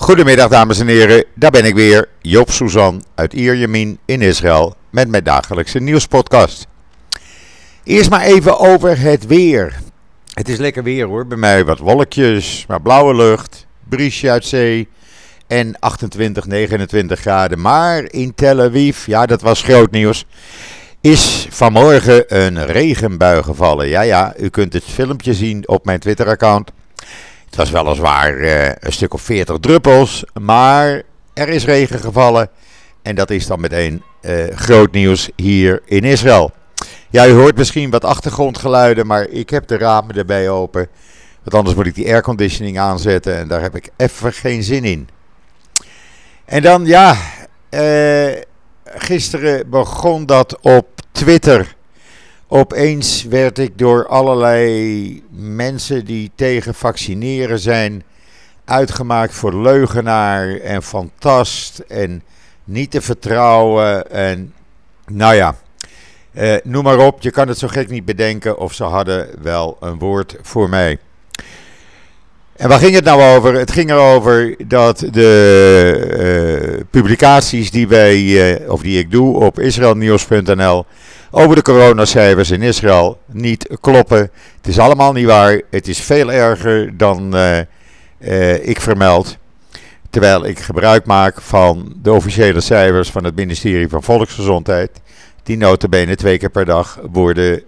Goedemiddag dames en heren, daar ben ik weer, Joop Suzan uit Ierjemien in Israël met mijn dagelijkse nieuwspodcast. Eerst maar even over het weer. Het is lekker weer hoor, bij mij wat wolkjes, maar blauwe lucht, briesje uit zee en 28, 29 graden. Maar in Tel Aviv, ja dat was groot nieuws, is vanmorgen een regenbui gevallen. Ja ja, u kunt het filmpje zien op mijn Twitter account. Het was weliswaar uh, een stuk of 40 druppels, maar er is regen gevallen. En dat is dan meteen uh, groot nieuws hier in Israël. Ja, u hoort misschien wat achtergrondgeluiden, maar ik heb de ramen erbij open. Want anders moet ik die airconditioning aanzetten en daar heb ik even geen zin in. En dan, ja, uh, gisteren begon dat op Twitter Opeens werd ik door allerlei mensen die tegen vaccineren zijn uitgemaakt voor leugenaar en fantast en niet te vertrouwen. En nou ja, eh, noem maar op, je kan het zo gek niet bedenken of ze hadden wel een woord voor mij. En waar ging het nou over? Het ging erover dat de uh, publicaties die wij, uh, of die ik doe op israelnieuws.nl over de coronacijfers in Israël niet kloppen. Het is allemaal niet waar. Het is veel erger dan uh, ik vermeld. Terwijl ik gebruik maak van de officiële cijfers van het ministerie van Volksgezondheid. Die notabene twee keer per dag worden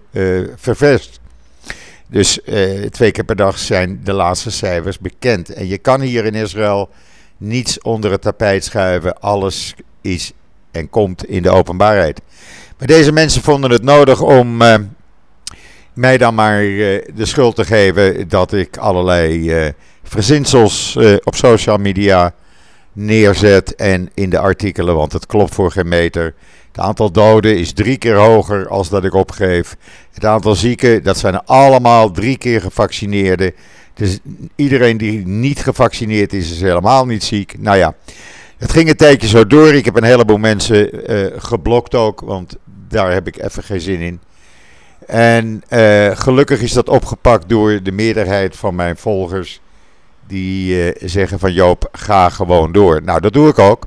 vervest. Dus twee keer per dag zijn de laatste cijfers bekend. En je kan hier in Israël niets onder het tapijt schuiven. Alles is en komt in de openbaarheid. Maar deze mensen vonden het nodig om uh, mij dan maar uh, de schuld te geven dat ik allerlei verzinsels op social media neerzet en in de artikelen, want het klopt voor geen meter. Het aantal doden is drie keer hoger als dat ik opgeef. Het aantal zieken, dat zijn allemaal drie keer gevaccineerden. Dus iedereen die niet gevaccineerd is, is helemaal niet ziek. Nou ja, het ging een tijdje zo door. Ik heb een heleboel mensen uh, geblokt ook, want daar heb ik even geen zin in. En uh, gelukkig is dat opgepakt door de meerderheid van mijn volgers. Die uh, zeggen van Joop, ga gewoon door. Nou, dat doe ik ook.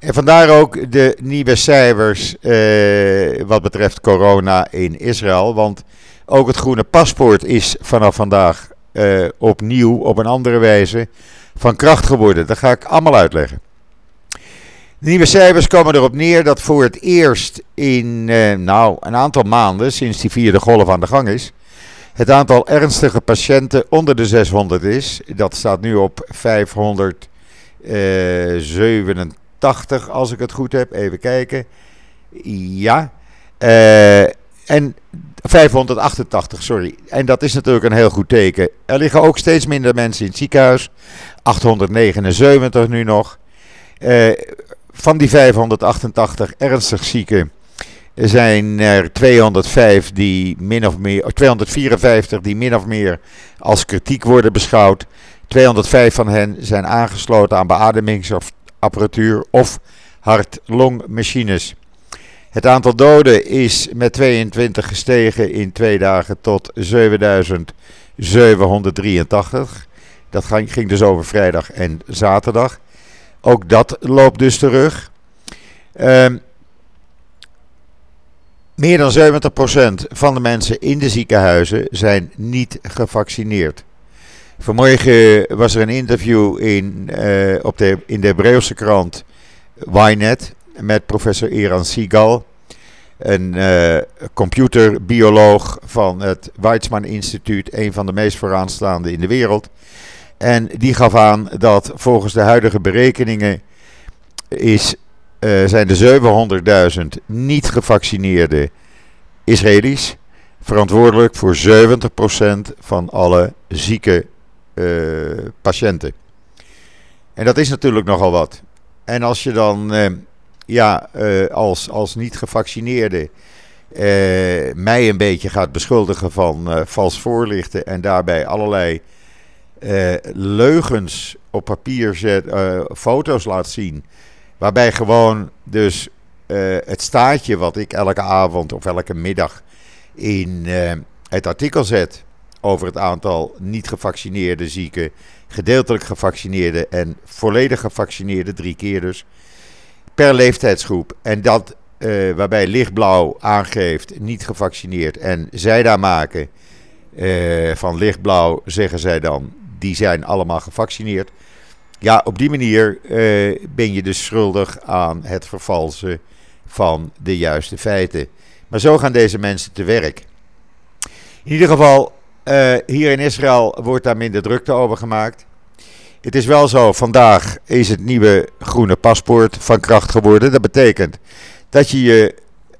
En vandaar ook de nieuwe cijfers eh, wat betreft corona in Israël. Want ook het groene paspoort is vanaf vandaag eh, opnieuw op een andere wijze van kracht geworden. Dat ga ik allemaal uitleggen. De nieuwe cijfers komen erop neer dat voor het eerst in eh, nou, een aantal maanden, sinds die vierde golf aan de gang is, het aantal ernstige patiënten onder de 600 is. Dat staat nu op 500. 80, als ik het goed heb. Even kijken. Ja. Eh, en 588, sorry. En dat is natuurlijk een heel goed teken. Er liggen ook steeds minder mensen in het ziekenhuis. 879 nu nog. Eh, van die 588 ernstig zieken zijn er 205 die min of meer, 254 die min of meer als kritiek worden beschouwd. 205 van hen zijn aangesloten aan beademings- of hart-longmachines. Het aantal doden is met 22 gestegen in twee dagen tot 7783. Dat ging dus over vrijdag en zaterdag. Ook dat loopt dus terug. Um, meer dan 70% van de mensen in de ziekenhuizen zijn niet gevaccineerd. Vanmorgen was er een interview in, uh, op de, in de Hebreeuwse krant Ynet met professor Iran Sigal, een uh, computerbioloog van het Weizmann Instituut, een van de meest vooraanstaande in de wereld. En die gaf aan dat volgens de huidige berekeningen is, uh, zijn de 700.000 niet gevaccineerde Israëli's verantwoordelijk voor 70% van alle zieke uh, patiënten. En dat is natuurlijk nogal wat. En als je dan uh, ja, als, als niet gevaccineerde mij een beetje gaat beschuldigen van vals voorlichten en daarbij allerlei leugens op papier zet, foto's laat zien. Waarbij gewoon dus het staatje wat ik elke avond of elke middag in het artikel zet over het aantal niet gevaccineerde zieken, gedeeltelijk gevaccineerde en volledig gevaccineerde, drie keer dus, per leeftijdsgroep. En dat uh, waarbij lichtblauw aangeeft niet gevaccineerd en zij daar maken uh, van lichtblauw, zeggen zij dan, die zijn allemaal gevaccineerd. Ja, op die manier uh, ben je dus schuldig aan het vervalsen van de juiste feiten. Maar zo gaan deze mensen te werk. In ieder geval, uh, hier in Israël wordt daar minder drukte over gemaakt. Het is wel zo, vandaag is het nieuwe groene paspoort van kracht geworden. Dat betekent dat je je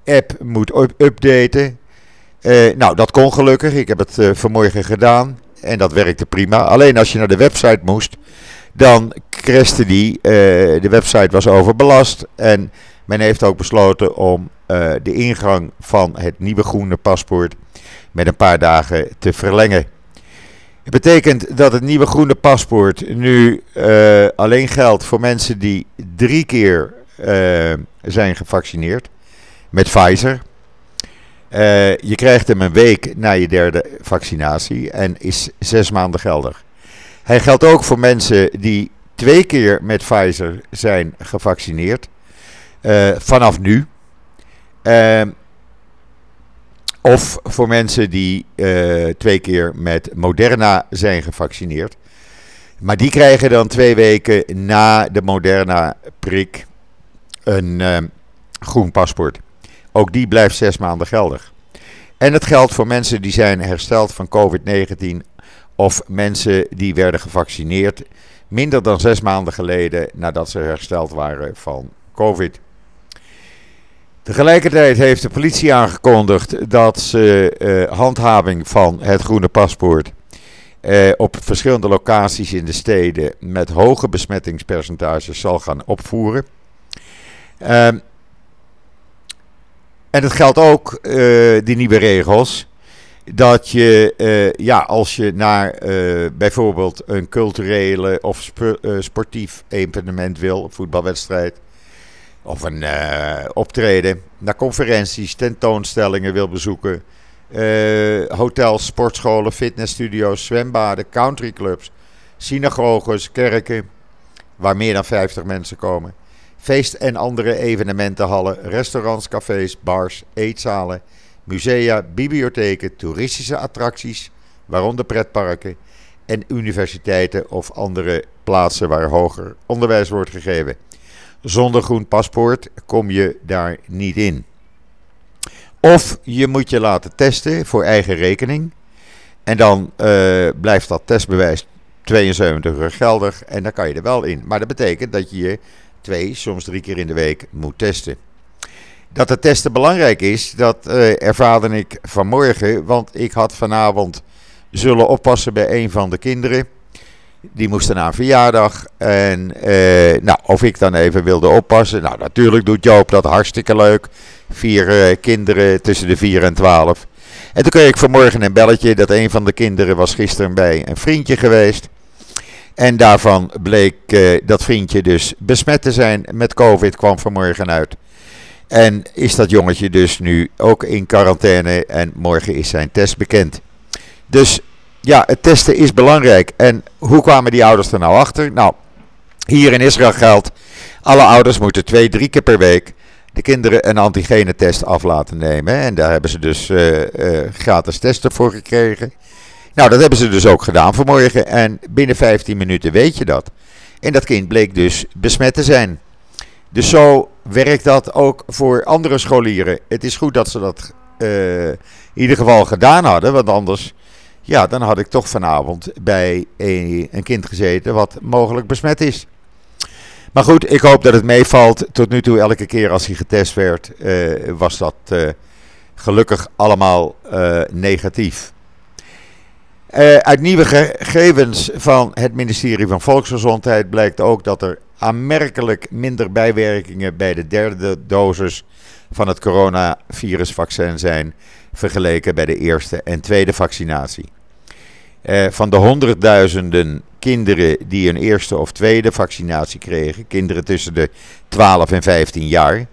app moet updaten. Uh, nou, dat kon gelukkig. Ik heb het uh, vanmorgen gedaan en dat werkte prima. Alleen als je naar de website moest, dan crashte die. De website was overbelast en men heeft ook besloten om de ingang van het nieuwe groene paspoort met een paar dagen te verlengen. Het betekent dat het nieuwe groene paspoort nu uh, alleen geldt voor mensen die drie keer uh, zijn gevaccineerd met Pfizer. Je krijgt hem een week na je derde vaccinatie en is zes maanden geldig. Hij geldt ook voor mensen die twee keer met Pfizer zijn gevaccineerd. Vanaf nu. Of voor mensen die uh, twee keer met Moderna zijn gevaccineerd. Maar die krijgen dan twee weken na de Moderna-prik een uh, groen paspoort. Ook die blijft zes maanden geldig. En het geldt voor mensen die zijn hersteld van COVID-19 of mensen die werden gevaccineerd minder dan zes maanden geleden nadat ze hersteld waren van COVID. Tegelijkertijd heeft de politie aangekondigd dat ze uh, handhaving van het groene paspoort uh, op verschillende locaties in de steden met hoge besmettingspercentages zal gaan opvoeren. Uh, en het geldt ook, uh, die nieuwe regels, dat je, ja, als je naar bijvoorbeeld een culturele of sportief evenement wil, een voetbalwedstrijd, of een uh, optreden, naar conferenties, tentoonstellingen wil bezoeken. Uh, hotels, sportscholen, fitnessstudio's, zwembaden, countryclubs, synagoges, kerken, waar meer dan 50 mensen komen. Feest- en andere evenementenhallen, restaurants, cafés, bars, eetzalen, musea, bibliotheken, toeristische attracties, waaronder pretparken en universiteiten of andere plaatsen waar hoger onderwijs wordt gegeven. Zonder groen paspoort kom je daar niet in. Of je moet je laten testen voor eigen rekening. En dan uh, blijft dat testbewijs 72 uur geldig en dan kan je er wel in. Maar dat betekent dat je je twee, soms drie keer in de week moet testen. Dat het testen belangrijk is, dat uh, ervaarde ik vanmorgen. Want ik had vanavond zullen oppassen bij een van de kinderen. Die moesten naar een verjaardag. En eh, nou, of ik dan even wilde oppassen. Nou, natuurlijk doet Joop dat hartstikke leuk. Vier eh, kinderen tussen de 4 en 12. En toen kreeg ik vanmorgen een belletje dat een van de kinderen was gisteren bij een vriendje geweest. En daarvan bleek uh, dat vriendje dus besmet te zijn met COVID, kwam vanmorgen uit. En is dat jongetje dus nu ook in quarantaine en morgen is zijn test bekend. Dus ja, het testen is belangrijk. En hoe kwamen die ouders er nou achter? Nou, hier in Israël geldt, alle ouders moeten twee, drie keer per week de kinderen een antigenetest af laten nemen. En daar hebben ze dus uh, uh, gratis testen voor gekregen. Nou, dat hebben ze dus ook gedaan vanmorgen. En binnen 15 minuten weet je dat. En dat kind bleek dus besmet te zijn. Dus zo werkt dat ook voor andere scholieren. Het is goed dat ze dat uh, in ieder geval gedaan hadden, want anders ja, dan had ik toch vanavond bij een kind gezeten wat mogelijk besmet is. Maar goed, ik hoop dat het meevalt. Tot nu toe, elke keer als hij getest werd, uh, was dat uh, gelukkig allemaal uh, negatief. uit nieuwe gegevens van het ministerie van Volksgezondheid blijkt ook dat er aanmerkelijk minder bijwerkingen bij de derde dosis van het coronavirusvaccin zijn vergeleken bij de eerste en tweede vaccinatie. Uh, van de honderdduizenden kinderen die een eerste of tweede vaccinatie kregen, kinderen tussen de 12 en 15 jaar,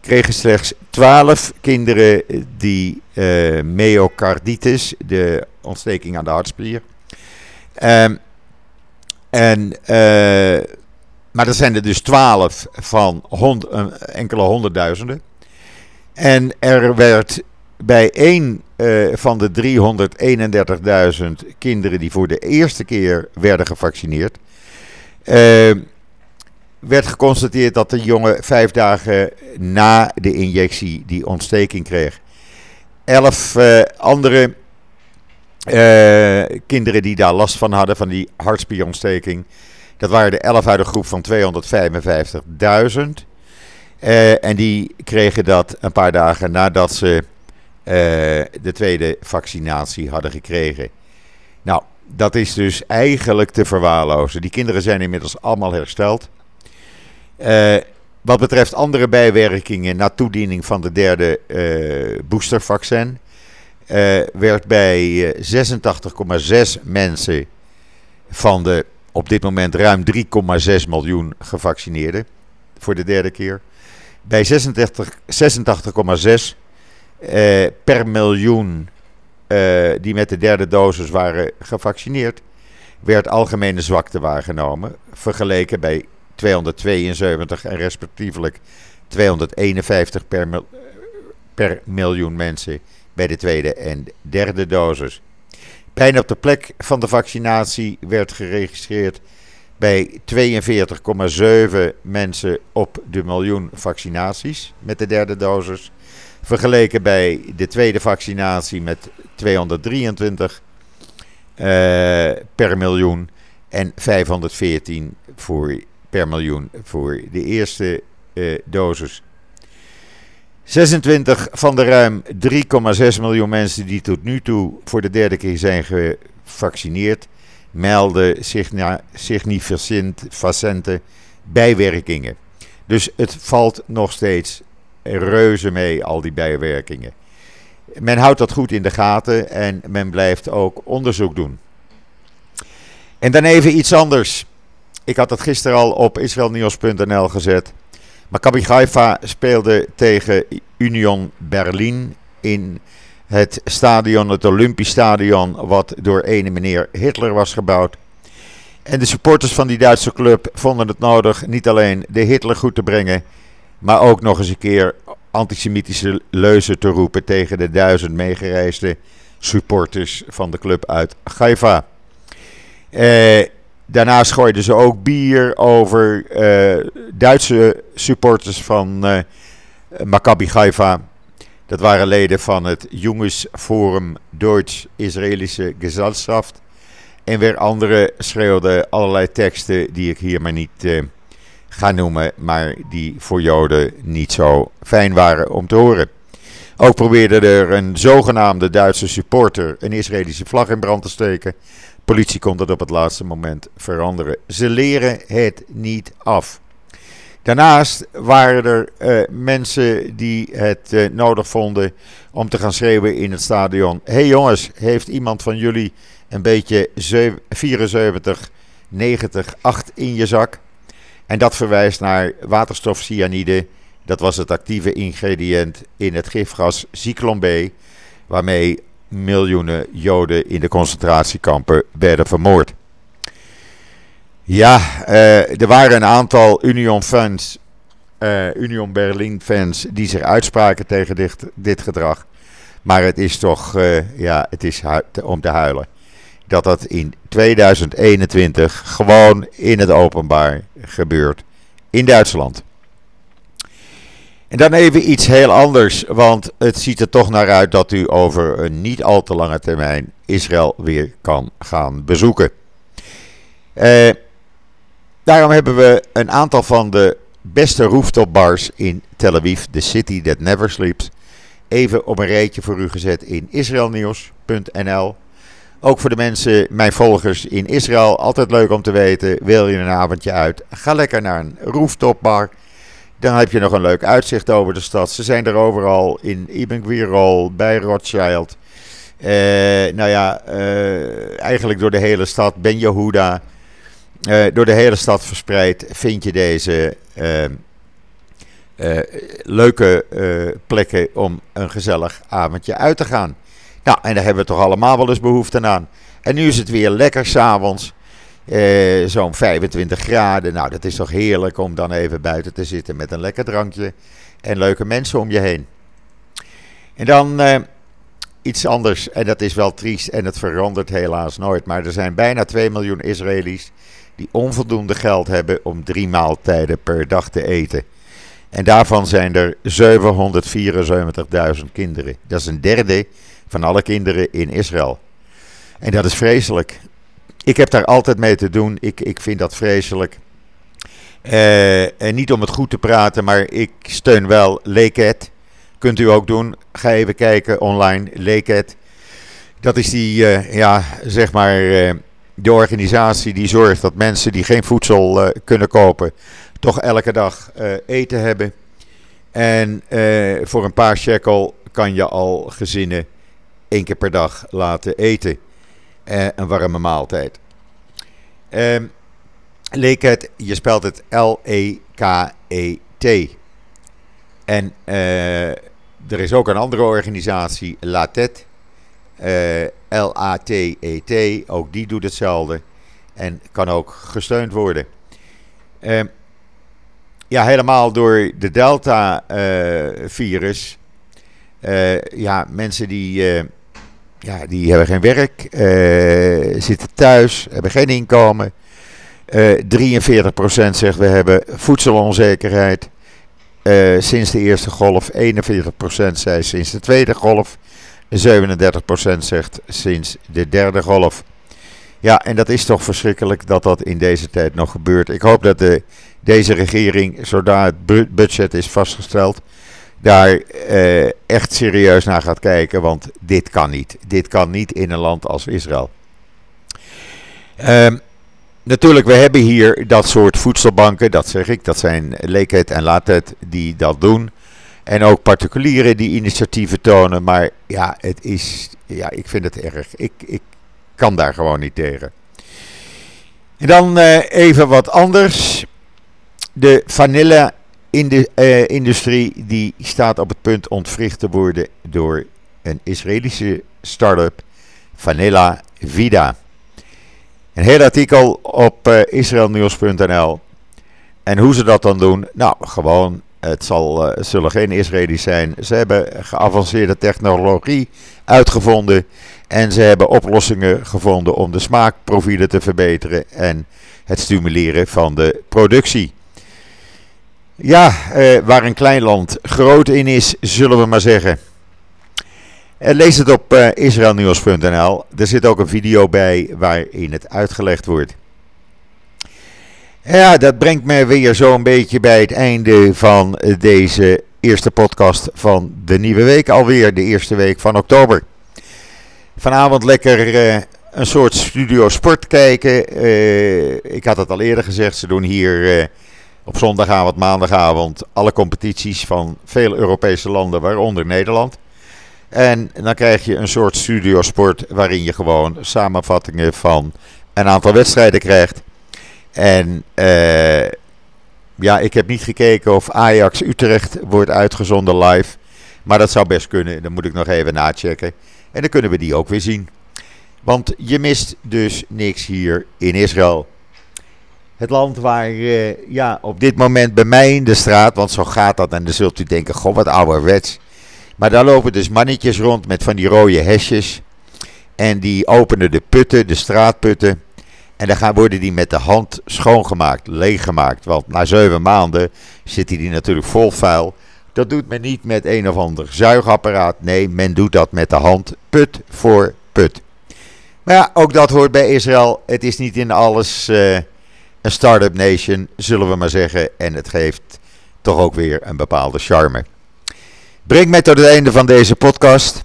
kregen slechts 12 kinderen die uh, myocarditis, de ontsteking aan de hartspier. Um, en, uh, maar er zijn er dus 12 van enkele honderdduizenden. En er werd bij één uh, van de 331.000 kinderen die voor de eerste keer werden gevaccineerd, uh, werd geconstateerd dat de jongen vijf dagen na de injectie die ontsteking kreeg. Elf uh, andere kinderen die daar last van hadden, van die hartspierontsteking, dat waren de elf uit een groep van 255.000. Uh, en die kregen dat een paar dagen nadat ze uh, de tweede vaccinatie hadden gekregen. Nou, dat is dus eigenlijk te verwaarlozen. Die kinderen zijn inmiddels allemaal hersteld. Uh, wat betreft andere bijwerkingen na toediening van de derde boostervaccin, werd bij 86,6 mensen van de op dit moment ruim 3,6 miljoen gevaccineerden voor de derde keer bij 86,6 uh, per miljoen uh, die met de derde dosis waren gevaccineerd, werd algemene zwakte waargenomen. Vergeleken bij 272 en respectievelijk 251 per, per miljoen mensen bij de tweede en derde dosis. Pijn op de plek van de vaccinatie werd geregistreerd bij 42,7 mensen op de miljoen vaccinaties met de derde dosis. Vergeleken bij de tweede vaccinatie met 223 uh, per miljoen en 514 voor, per miljoen voor de eerste uh, dosis. 26 van de ruim 3,6 miljoen mensen die tot nu toe voor de derde keer zijn gevaccineerd, melden significante bijwerkingen. Dus het valt nog steeds reuze mee, al die bijwerkingen. Men houdt dat goed in de gaten en men blijft ook onderzoek doen. En dan even iets anders. Ik had het gisteren al op israelnieuws.nl gezet. Maccabi Haifa speelde tegen Union Berlin in het stadion, het Olympisch Stadion, wat door ene meneer Hitler was gebouwd. En de supporters van die Duitse club vonden het nodig niet alleen de Hitler goed te brengen, maar ook nog eens een keer antisemitische leuzen te roepen tegen de duizend meegereisde supporters van de club uit Haifa. Eh, daarnaast gooiden ze ook bier over eh, Duitse supporters van eh, Maccabi Haifa. Dat waren leden van het Jongensforum Deutsch-Israëlische Gesellschaft. En weer anderen schreeuwden allerlei teksten die ik hier maar niet uh, ga noemen, maar die voor Joden niet zo fijn waren om te horen. Ook probeerde er een zogenaamde Duitse supporter een Israëlische vlag in brand te steken. Politie kon dat op het laatste moment veranderen. Ze leren het niet af. Daarnaast waren er uh, mensen die het uh, nodig vonden om te gaan schreeuwen in het stadion. hey jongens, heeft iemand van jullie een beetje 74, 90, 8 in je zak? En dat verwijst naar waterstofcyanide. Dat was het actieve ingrediënt in het gifgas Zyklon B, waarmee miljoenen Joden in de concentratiekampen werden vermoord. Ja, uh, er waren een aantal Union fans, uh, Union Berlin fans, die zich uitspraken tegen dit, dit gedrag. Maar het is toch, uh, ja, het is om te huilen. Dat dat in 2021 gewoon in het openbaar gebeurt. In Duitsland. En dan even iets heel anders, want het ziet er toch naar uit dat u over een niet al te lange termijn Israël weer kan gaan bezoeken. Eh Daarom hebben we een aantal van de beste rooftopbars in Tel Aviv, de city that never sleeps, even op een rijtje voor u gezet in israelnieuws.nl. Ook voor de mensen, mijn volgers in Israël, altijd leuk om te weten, wil je een avondje uit, ga lekker naar een rooftopbar. Dan heb je nog een leuk uitzicht over de stad. Ze zijn er overal in Ibn bij Rothschild. Uh, nou ja, uh, eigenlijk door de hele stad, Ben Yehuda. Uh, door de hele stad verspreid vind je deze uh, leuke plekken om een gezellig avondje uit te gaan. Nou, en daar hebben we toch allemaal wel eens behoefte aan. En nu is het weer lekker s'avonds. Zo'n 25 graden. Nou, dat is toch heerlijk om dan even buiten te zitten met een lekker drankje. En leuke mensen om je heen. En dan iets anders. En dat is wel triest. En het verandert helaas nooit. Maar er zijn bijna 2 miljoen Israëli's. Die onvoldoende geld hebben om drie maaltijden per dag te eten. En daarvan zijn er 774.000 kinderen. Dat is een derde van alle kinderen in Israël. En dat is vreselijk. Ik heb daar altijd mee te doen. Ik, ik vind dat vreselijk. Uh, en niet om het goed te praten, maar ik steun wel Leket. Kunt u ook doen. Ga even kijken online. Leket. Dat is die, uh, ja, zeg maar, uh, de organisatie die zorgt dat mensen die geen voedsel kunnen kopen, toch elke dag eten hebben. En voor een paar shekel kan je al gezinnen één keer per dag laten eten. Een warme maaltijd. Uh, Leket, je spelt het L-E-K-E-T. En er is ook een andere organisatie, Latet. Uh, L-A-T-E-T, ook die doet hetzelfde. En kan ook gesteund worden. Uh, ja, helemaal door de Delta-virus. ja, mensen die ja, die hebben geen werk, zitten thuis, hebben geen inkomen. Uh, eh, 43% zegt we hebben voedselonzekerheid. Sinds de eerste golf, 41% zei sinds de tweede golf. 37% zegt sinds de derde golf. Ja, en dat is toch verschrikkelijk dat dat in deze tijd nog gebeurt. Ik hoop dat de, deze regering, zodra het budget is vastgesteld, daar uh, echt serieus naar gaat kijken. Want dit kan niet. Dit kan niet in een land als Israël. Um, natuurlijk, we hebben hier dat soort voedselbanken. Dat zeg ik. Dat zijn Leekheid en Latet die dat doen. En ook particulieren die initiatieven tonen. Maar ja, het is, ja ik vind het erg. Ik, ik kan daar gewoon niet tegen. En dan uh, even wat anders. De vanille in de uh, industrie die staat op het punt ontwricht te worden door een Israëlische start-up, Vanilla Vida. Een heel artikel op uh, israelnieuws.nl. En hoe ze dat dan doen? Nou, gewoon, het zal, uh, zullen geen Israëli's zijn. Ze hebben geavanceerde technologie uitgevonden. En ze hebben oplossingen gevonden om de smaakprofielen te verbeteren en het stimuleren van de productie. Ja, uh, waar een klein land groot in is, zullen we maar zeggen. Uh, lees het op israelnieuws.nl. Er zit ook een video bij waarin het uitgelegd wordt. Ja, dat brengt me weer zo'n beetje bij het einde van deze eerste podcast van de nieuwe week alweer. De eerste week van oktober. Vanavond lekker een soort studio sport kijken. ik had het al eerder gezegd, ze doen hier op zondagavond, maandagavond alle competities van veel Europese landen, waaronder Nederland. En dan krijg je een soort studiosport waarin je gewoon samenvattingen van een aantal wedstrijden krijgt. En uh, ja, ik heb niet gekeken of Ajax Utrecht wordt uitgezonden live. Maar dat zou best kunnen. Dan moet ik nog even nachecken. En dan kunnen we die ook weer zien. Want je mist dus niks hier in Israël. Het land waar uh, ja, op dit moment bij mij in de straat, want zo gaat dat en dan zult u denken, goh wat ouderwets. Maar daar lopen dus mannetjes rond met van die rode hesjes. En die openen de putten, de straatputten. En dan worden die met de hand schoongemaakt, leeggemaakt. Want na zeven maanden zitten die natuurlijk vol vuil. Dat doet men niet met een of ander zuigapparaat. Nee, men doet dat met de hand, put voor put. Maar ja, ook dat hoort bij Israël. Het is niet in alles... Uh, een start-up nation, zullen we maar zeggen. En het geeft toch ook weer een bepaalde charme. Breng mij tot het einde van deze podcast.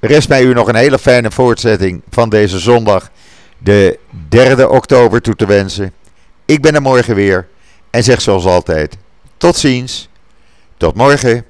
Rest mij u nog een hele fijne voortzetting van deze zondag, de 3 oktober, toe te wensen. Ik ben er morgen weer en zeg zoals altijd: tot ziens, tot morgen.